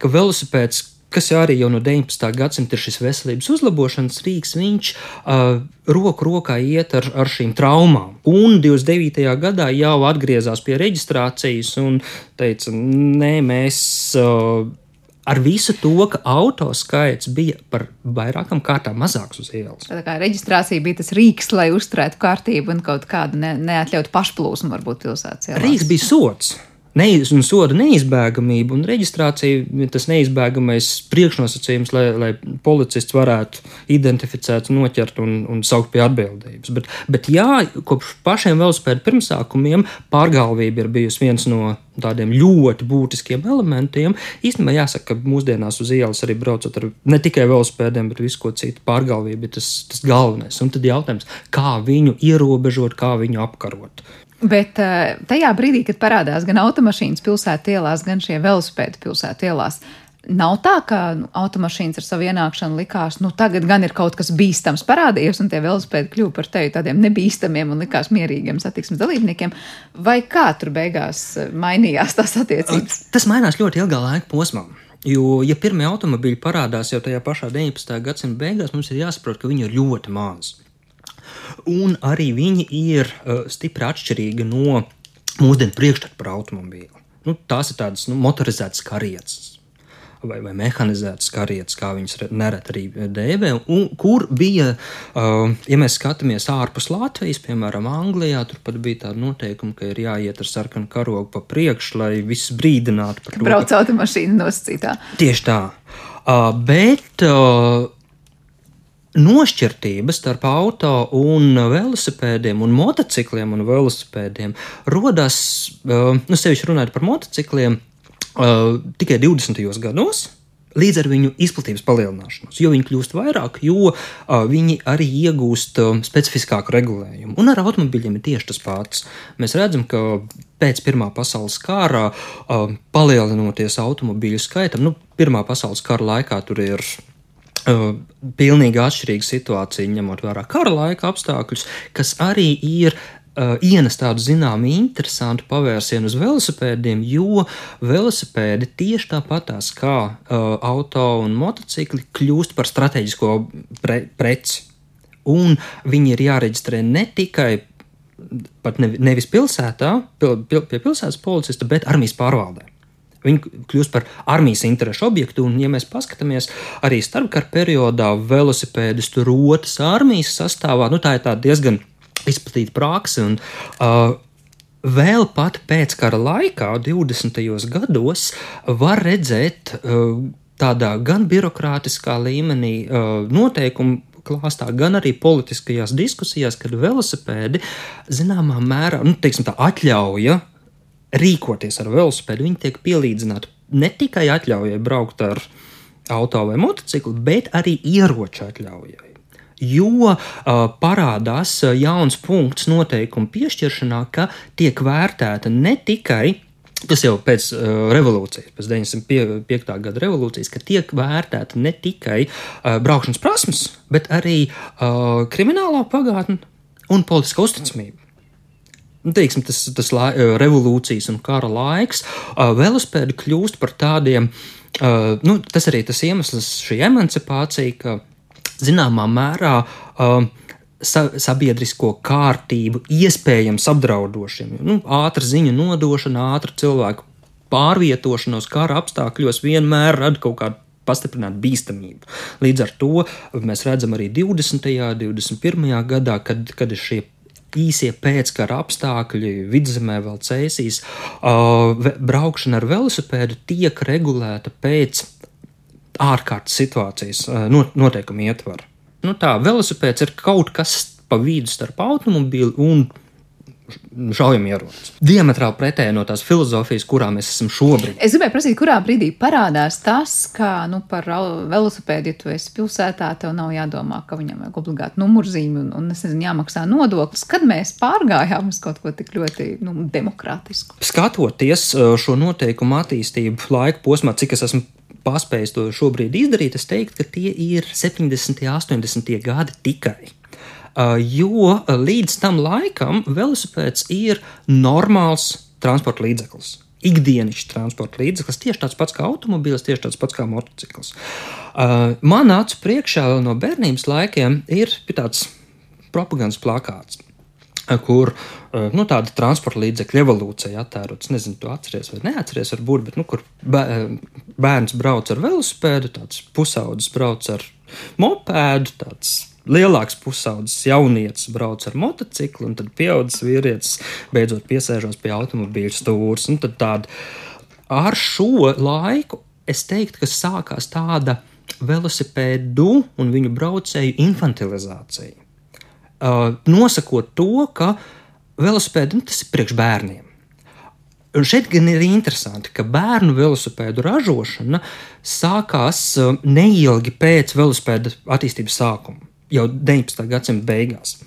ka velosipēds kas arī jau no 19. gadsimta ir šis veselības uzlabošanas rīks, viņš uh, roku rokā iet ar, ar šīm traumām. Un 29. gadā jau atgriezās pie reģistrācijas un teica, nē, mēs. Uh, Ar visu to, ka auto skaits bija par vairākām kārtām mazāks uz ielas. Tā kā reģistrācija bija tas rīks, lai uzturētu kārtību un kaut kādu ne, neatļautu pašplūsmu, varbūt pilsētas ielās. Rīks bija sots neiz, un soda neizbēgamība un reģistrācija tas neizbēgamais priekšnosacījums, lai, lai policists varētu identificēt, noķert un, un saukt pie atbildības. Bet, bet jā, kopš pašiem velospēdu pirmsākumiem pārgalvība ir bijusi viens no tādiem ļoti būtiskiem elementiem. Īstenībā jāsaka, ka mūsdienās uz ielas arī braucot ar ne tikai velospēdiem, bet visu ko citu pārgalvību ir tas, tas galvenais. Un tad jautājums, kā viņu ierobežot, kā viņu apkarot. Bet eh, tajā brīdī, kad parādās gan automašīnas pilsētā ielās, gan šie velosipēdi pilsētā ielās, nav tā, ka nu, automašīnas ar savu ienākšanu likās, nu tagad gan ir kaut kas bīstams parādījies, un tie velosipēdi kļuva par tevi tādiem nebīstamiem un likās mierīgiem satiksmes dalībniekiem. Vai kā tur beigās eh, mainījās tās attiecības? Tas mainās ļoti ilgā laika posmā. Jo, ja pirmie automobīļi parādās jau tajā pašā 19. gadsimta beigās, mums ir jāsaprot, ka viņi ir ļoti mazi un arī viņi ir uh, stipri atšķirīgi no mūsdienu priekšstatu par automobīlu. Nu, tās ir tādas nu, motorizētas karietas. Vai, vai mehanizētas karietas, kā viņas nereti arī dēvē, un kur bija, uh, ja mēs skatāmies ārpus Latvijas, piemēram, Anglijā, tur pat bija tāda noteikuma, ka ir jāiet ar sarkanu karogu pa priekšu, lai viss brīdinātu par to. Brauc automašīna nosacītā. Tieši tā. Uh, bet uh, nošķirtības starp auto un velosipēdiem un motocikliem un velosipēdiem rodas, uh, nu, sevišķi runājot par motocikliem, uh, tikai 20. gados. Līdz ar viņu izplatības palielināšanos, jo viņi kļūst vairāk, jo uh, viņi arī iegūst uh, specifiskāku regulējumu. Un ar automobiļiem ir tieši tas pats. Mēs redzam, ka pēc Pirmā pasaules kara, uh, palielinoties automobīļu skaitam, nu, Pirmā pasaules kara laikā tur ir pilnīgi atšķirīga situācija, ņemot vērā kara laika apstākļus, kas arī ir uh, ienes tādu zināmu interesantu pavērsienu uz velosipēdiem, jo velosipēdi tieši tāpatās kā uh, auto un motocikli kļūst par strateģisko pre preci. Un viņi ir jāreģistrē ne tikai pat ne, nevis pilsētā, pil, pil, pie pilsētas policista, bet armijas pārvaldē. Viņi kļūst par armijas interešu objektu, un, ja mēs paskatāmies arī starpkara periodā, velosipēdus tur rotas armijas sastāvā, nu, tā ir diezgan izplatīta praksa. Un, uh, Vēl pat pēc kara laikā, 20. gados, var redzēt uh, tādā gan birokrātiskā līmenī uh, noteikumu klāstā, gan arī politiskajās diskusijās, kad velosipēdi zināmā mērā, nu, teiksim, tā atļauja rīkoties ar velosipēdu, viņi tiek pielīdzināti ne tikai atļaujai braukt ar auto vai motociklu, bet arī ieroču atļaujai. Jo uh, parādās jauns punkts noteikumu piešķiršanā, ka tiek vērtēta ne tikai Tas jau pēc uh, revolūcijas, pēc 905. gada revolūcijas, ka tiek vērtēta ne tikai uh, braukšanas prasmes, bet arī uh, kriminālā pagātne un politiskā uzticamība. Nu, teiksim, tas tas lai, revolūcijas un kara laiks, uh, velospēdi kļūst par tādiem, uh, nu, tas arī tas iemesls, šī emancipācija, ka zināmā mērā sa sabiedrisko kārtību iespējams apdraudošiem. Nu, ātra ziņu nodošana, ātra cilvēku pārvietošanos kara apstākļos vienmēr rada kaut kādu pastiprināt bīstamību. Līdz ar to mēs redzam arī 20. un 21. gadā, kad, kad ir šie īsie pēckara apstākļi, vidzemē vēl cēsīs, braukšana ar velosipēdu tiek regulēta pēc ārkārtas situācijas noteikumu ietvaru. Nu tā, velosipēds ir kaut kas pa vidu starp automobīlu un šaujamierocis. Diametrāli pretēji no tās filozofijas, kurā mēs esam šobrīd. Es gribēju prasīt, kurā brīdī parādās tas, ka nu, par velosipēdu, ja tu esi pilsētā, tev nav jādomā, ka viņam vajag obligāti numurzīmi un, un nezinu, jāmaksā nodoklis. Kad mēs pārgājām uz kaut ko tik ļoti nu, demokrātisku? Skatoties uh, šo noteikumu attīstību laika posmā, cik es esmu paspējis to šobrīd izdarīt, es teiktu, ka tie ir 70. un 80. gadi tikai. Uh, jo līdz tam laikam velosipēds ir normāls transporta līdzeklis. Ikdienišķs transporta līdzeklis, tieši tāds pats kā automobīls, tieši tāds pats kā motociklis. Uh, man acu priekšā vēl no bērnības laikiem ir tāds propagandas plakāts kur nu, tāda transporta līdzekļa evolūcija attēlots. Nezinu, tu atceries vai neatceries, varbūt, bet nu, kur bērns brauc ar velosipēdu, tāds pusaudzis brauc ar mopēdu, tāds lielāks pusaudzis jaunietis brauc ar motociklu, un tad pieaudzis vīrietis beidzot piesēžos pie automobīļa stūres. Ar šo laiku es teiktu, ka sākās tāda velosipēdu un viņu braucēju infantilizācija uh, nosakot to, ka velosipēdi nu, tas ir priekš bērniem. Un šeit gan ir interesanti, ka bērnu velosipēdu ražošana sākās uh, neilgi pēc velosipēda attīstības sākuma, jau 19. gadsimta beigās.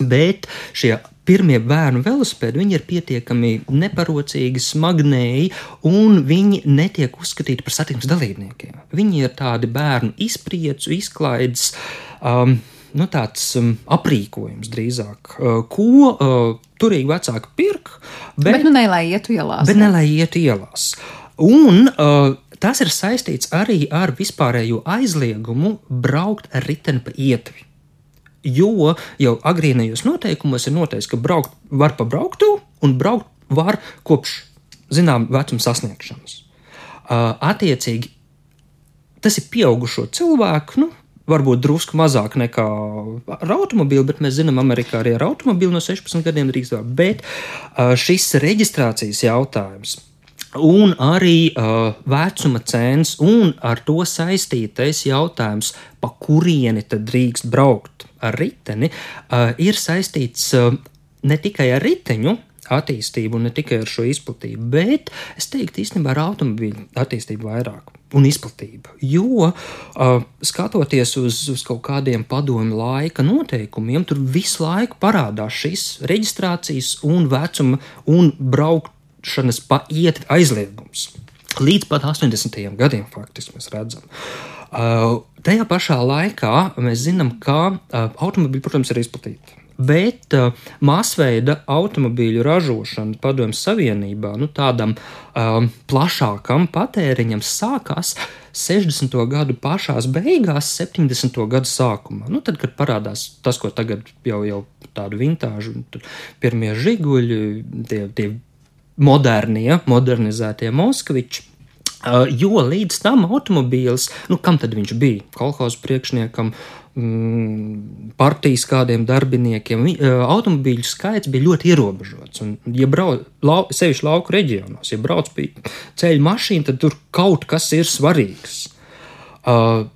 Bet šie pirmie bērnu velosipēdi ir pietiekami neparocīgi, smagnēji, un viņi netiek uzskatīti par satiksmes dalībniekiem. Viņi ir tādi bērnu izpriecu, izklaides. Um, nu, tāds um, aprīkojums drīzāk, uh, ko uh, turīgi vecāki pirk. Bet, bet nu ne lai ietu ielās. Bet ne, ne lai ietu ielās. Un uh, tas ir saistīts arī ar vispārējo aizliegumu braukt ar riteni pa ietvi. Jo jau agrīnajos noteikumos ir noteikts, ka braukt var pa brauktu un braukt var kopš zinām vecuma sasniegšanas. Uh, attiecīgi, tas ir pieaugušo cilvēku nu, varbūt drusku mazāk nekā ar automobīlu, bet mēs zinām, Amerikā arī ar automobīlu no 16 gadiem drīkst vēl. Bet šis reģistrācijas jautājums. Un arī uh, vecuma cēns un ar to saistītais jautājums, pa kurieni tad drīkst braukt ar riteni, uh, ir saistīts uh, ne tikai ar riteņu, attīstību, ne tikai ar šo izplatību, bet es teiktu īstenībā ar automobīļu attīstību vairāk un izplatību. Jo uh, skatoties uz, uz kaut kādiem padomu laika noteikumiem, tur visu laiku parādās šis reģistrācijas un vecuma un braukšanas pa ietvi aizliegums. Līdz pat 80. gadiem faktiski mēs redzam. Uh, tajā pašā laikā mēs zinām, ka uh, automobīļi, protams, ir izplatīti bet uh, masveida automobīļu ražošana Padomju Savienībā nu, tādam um, plašākam patēriņam sākās 60. gadu pašās beigās, 70. gadu sākumā. Nu, tad, kad parādās tas, ko tagad jau, jau tādu vintāžu, pirmie žiguļi, tie, tie modernie, modernizētie Moskviči. Uh, jo līdz tam automobīls, nu, kam tad viņš bija? Kolhozu priekšniekam, uh, Mm, partijas kādiem darbiniekiem. Automobīļu skaits bija ļoti ierobežots. Un, ja brauc, lau, sevišķi lauku reģionos, ja brauc pie ceļa mašīna, tad tur kaut kas ir svarīgs. Uh,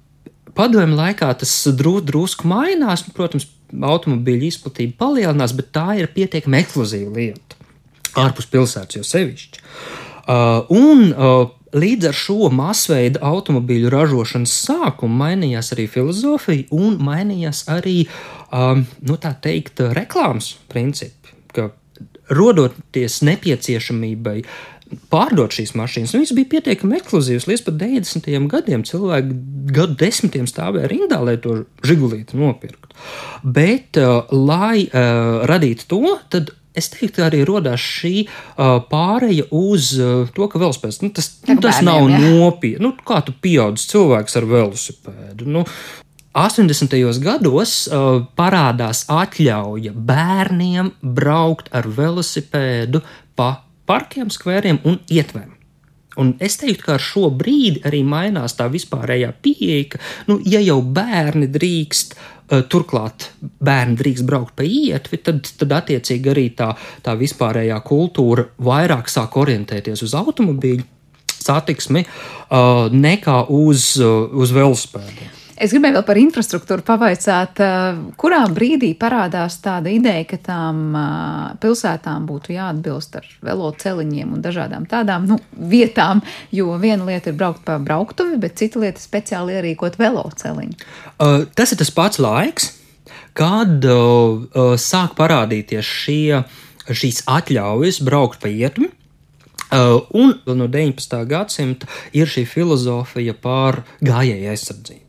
Padomju laikā tas drū, drusku mainās, protams, automobīļu izplatība palielinās, bet tā ir pietiekami ekskluzīva lieta. Ārpus pilsētas jau sevišķi. Uh, un uh, Līdz ar šo masveida automobīļu ražošanas sākumu mainījās arī filozofija un mainījās arī, um, nu tā teikt, reklāmas principi. Rodoties nepieciešamībai pārdot šīs mašīnas. Viņas bija pietiekami ekskluzīvas. Līdz pat 90. gadiem cilvēki gadu desmitiem stāvēja rindā, lai to žigulīti nopirktu. Bet, uh, lai uh, radītu to, tad es teiktu, arī radās šī uh, pāreja uz uh, to, ka velospēds nu, tas, nu, tas bērniem, nav ja? nopietni. Nu, kā tu pieaudzis cilvēks ar velosipēdu? Nu, 80. gados uh, parādās atļauja bērniem braukt ar velosipēdu pa parkiem, skvēriem un ietvēm. Un es teiktu, ka ar šo brīdi arī mainās tā vispārējā pieeja, ka, nu, ja jau bērni drīkst, uh, turklāt bērni drīkst braukt pa ietvi, tad, tad attiecīgi arī tā, tā vispārējā kultūra vairāk sāk orientēties uz automobīļu satiksmi uh, nekā uz, uh, uz velospēdiem. Es gribēju vēl par infrastruktūru pavaicāt, eh, kurā brīdī parādās tāda ideja, ka tām eh, pilsētām būtu jāatbilst ar veloceliņiem un dažādām tādām nu, vietām, jo viena lieta ir braukt pa brauktuvi, bet cita lieta ir speciāli ierīkot veloceliņu. Uh, tas ir tas pats laiks, kad uh, sāk parādīties šie, šīs atļaujas braukt pa ietmi. Uh, un no 19. gadsimta ir šī filozofija par gājēju aizsardzību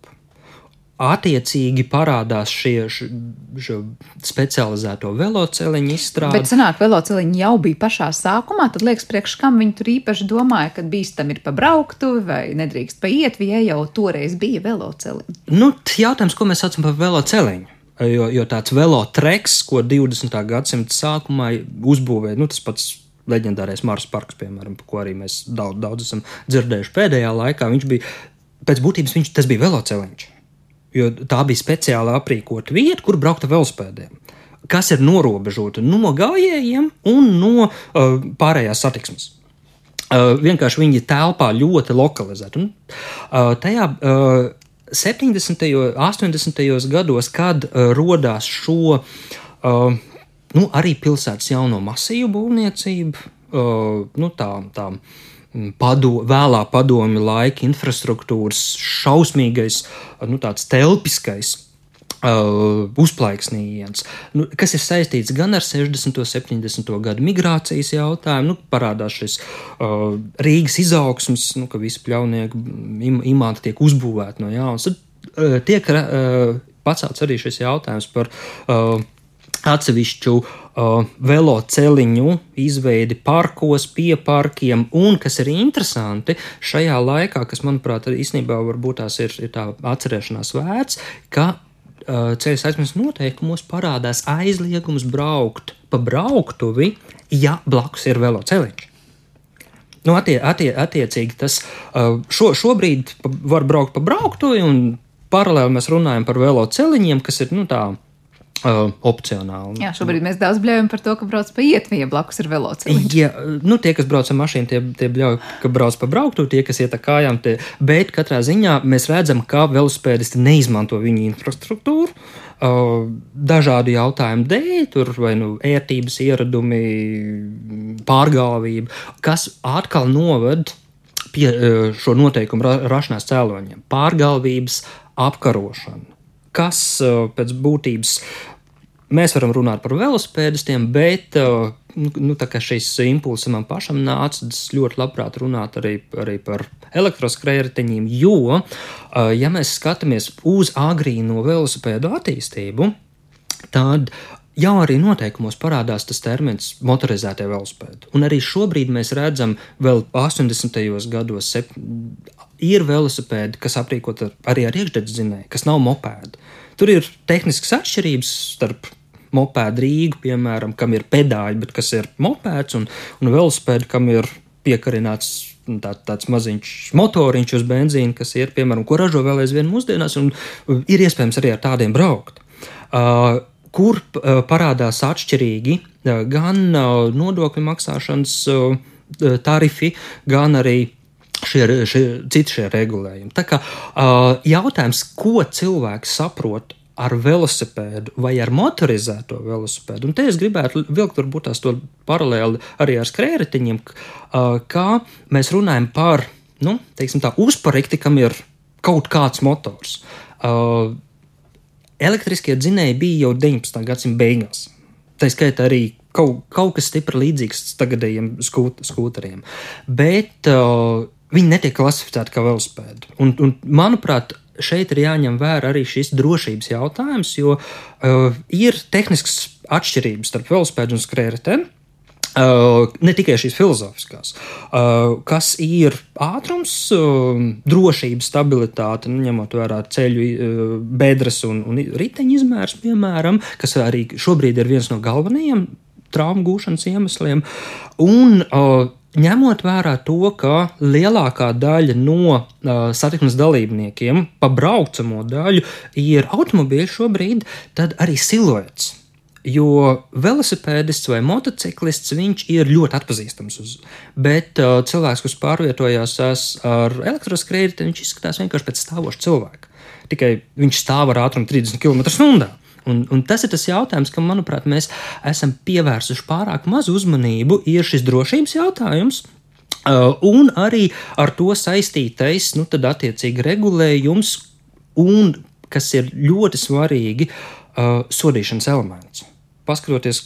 attiecīgi parādās šie šo specializēto veloceliņu izstrāde. Bet senāk veloceliņi jau bija pašā sākumā, tad liekas, priekš kam viņi tur īpaši domāja, kad bīstam ir pa brauktu vai nedrīkst pa iet, ja jau toreiz bija veloceliņi. Nu, jautājums, ko mēs saucam par veloceliņu? Jo, jo tāds velotreks, ko 20. gadsimta sākumā uzbūvēja, nu, tas pats leģendārais Mārcis Parks, piemēram, par ko arī mēs daudz, daudz esam dzirdējuši pēdējā laikā, viņš bija, pēc būtības viņš, tas bija veloceliņš jo tā bija speciāli aprīkota vieta, kur braukt ar velospēdiem. Kas ir norobežota no gājējiem un no uh, pārējās satiksmes. Uh, vienkārši viņi telpā ļoti lokalizēti. Uh, tajā uh, 70. un 80. gados, kad uh, radās šo uh, nu, arī pilsētas jauno masīvu būvniecību, uh, nu, tā, tā pado, vēlā padomi laika infrastruktūras šausmīgais, nu, tāds telpiskais. Uh, uzplaiksnījiens, nu, kas ir saistīts gan ar 60. un 70. gadu migrācijas jautājumu, nu, parādās šis uh, Rīgas izaugsms, nu, ka visi pļaunieki im, imāti tiek uzbūvēti no jauna. Tad uh, tiek uh, pacelts arī šis jautājums par uh, atsevišķu uh, veloceliņu izveidi parkos, pie parkiem, un kas ir interesanti šajā laikā, kas, manuprāt, īstenībā varbūt tās ir, ir tā atcerēšanās vērts, ka uh, ceļu satiksmes noteikumos parādās aizliegums braukt pa brauktuvi, ja blakus ir veloceliņš. Nu, attie, attie, attiecīgi, tas uh, šo, šobrīd var braukt pa brauktuvi, un paralēli mēs runājam par veloceliņiem, kas ir nu, tā Uh, opcionāli. Jā, šobrīd mēs daudz bļaujam par to, ka brauc pa ietviju, blakus ir velosipēds. Jā, nu, tie, kas brauc ar mašīnu, tie, tie bļauj, ka brauc pa brauktu, tie, kas iet ar kājām, tie, bet katrā ziņā mēs redzam, ka velosipēdisti neizmanto viņu infrastruktūru. Uh, dažādu jautājumu dēļ, tur vai nu ērtības ieradumi, pārgāvība, kas atkal noved pie uh, šo noteikumu ra rašanās cēloņiem - pārgāvības apkarošana kas pēc būtības mēs varam runāt par velosipēdistiem, bet nu, nu šis impulss man pašam nāca, es ļoti labprāt runātu arī, arī par elektroskrējējiņiem, jo, ja mēs skatāmies uz agrīno velosipēdu attīstību, tad jau arī noteikumos parādās tas termins motorizētie velospēdi. Un arī šobrīd mēs redzam, vēl 80. gados. Ir velosipēdi, kas aprīkot ar, arī ar iekšdedzinēju, kas nav mopēdi. Tur ir tehniskas atšķirības starp mopēdu Rīgu, piemēram, kam ir pedāļi, bet kas ir mopēds, un, un velosipēdu, kam ir piekarināts tā, tāds maziņš motoriņš uz benzīna, kas ir, piemēram, ko ražo vēl aizvien mūsdienās, un ir iespējams arī ar tādiem braukt. Uh, kur uh, parādās atšķirīgi uh, gan uh, nodokļu maksāšanas tarifi, gan arī šie, šie citi šie regulējumi. Tā kā jautājums, ko cilvēks saprot ar velosipēdu vai ar motorizēto velosipēdu. Un te es gribētu vilkt varbūt tās to paralēli arī ar skrējējiņiem, kā mēs runājam par, nu, teiksim tā, uzparekti, kam ir kaut kāds motors. Elektriskie dzinēji bija jau 19. gadsimta beigās. Tā skaitā arī kaut, kaut kas stipri līdzīgs tagadējiem skūt, skūteriem. Bet uh, viņi netiek klasificēti kā velospēdi. Un, un, manuprāt, šeit ir jāņem vērā arī šis drošības jautājums, jo uh, ir tehniskas atšķirības starp velospēdu un skrējēju. Uh, ne tikai šīs filozofiskās, uh, kas ir ātrums, uh, drošība, stabilitāte, nu, ņemot vērā ceļu, uh, bedres un, un riteņu izmērs, piemēram, kas arī šobrīd ir viens no galvenajiem traumu gūšanas iemesliem. Un, uh, ņemot vērā to, ka lielākā daļa no uh, satiksmes dalībniekiem, pa braucamo daļu, ir automobīļi šobrīd, tad arī siluets Jo velosipēdists vai motociklists viņš ir ļoti atpazīstams. Uz, bet uh, cilvēks, kurš pārvietojās ar elektroskrējēju, viņš izskatās vienkārši pēc stāvoša cilvēka. Tikai viņš stāv ar ātrumu 30 km/h. Un, un tas ir tas jautājums, kam, manuprāt, mēs esam pievērsuši pārāk maz uzmanību. Ir šis drošības jautājums, uh, un arī ar to saistītais, nu, tad attiecīgi regulējums, un kas ir ļoti svarīgi, uh, sodīšanas elements paskatoties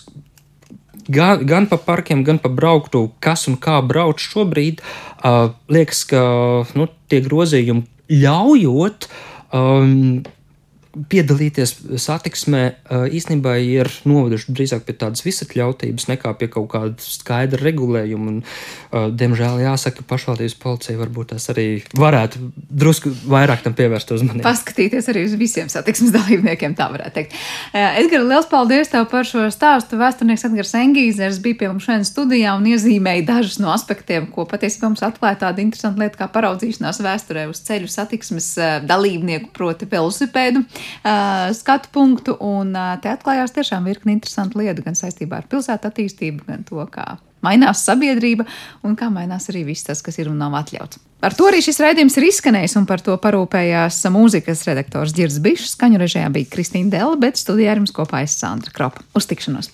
gan, gan pa parkiem, gan pa brauktu, kas un kā brauc šobrīd, uh, liekas, ka nu, tie grozījumi ļaujot um, piedalīties satiksmē īstenībā ir noveduši drīzāk pie tādas visatļautības nekā pie kaut kāda skaidra regulējuma. Un, diemžēl jāsaka, ka pašvaldības policija varbūt tas arī varētu drusku vairāk tam pievērst uzmanību. Paskatīties arī uz visiem satiksmes [laughs] dalībniekiem, tā varētu teikt. Edgars, liels paldies tev par šo stāstu. Vēsturnieks Edgars Engīzers bija pie mums šodien studijā un iezīmēja dažus no aspektiem, ko patiesībā mums atklāja tāda interesanta lieta kā paraudzīšanās vēsturē uz ceļu satiksmes dalībnieku, proti velosipēdu skatu punktu, un uh, te atklājās tiešām virkni interesanti lietu gan saistībā ar pilsētu attīstību, gan to, kā mainās sabiedrība un kā mainās arī viss tas, kas ir un nav atļauts. Ar to arī šis raidījums ir izskanējis, un par to parūpējās mūzikas redaktors Girds Bišs. Skaņu režijā bija Kristīna Dela, bet studijā ar jums kopā es Sandra Kropa. Uz tikšanos!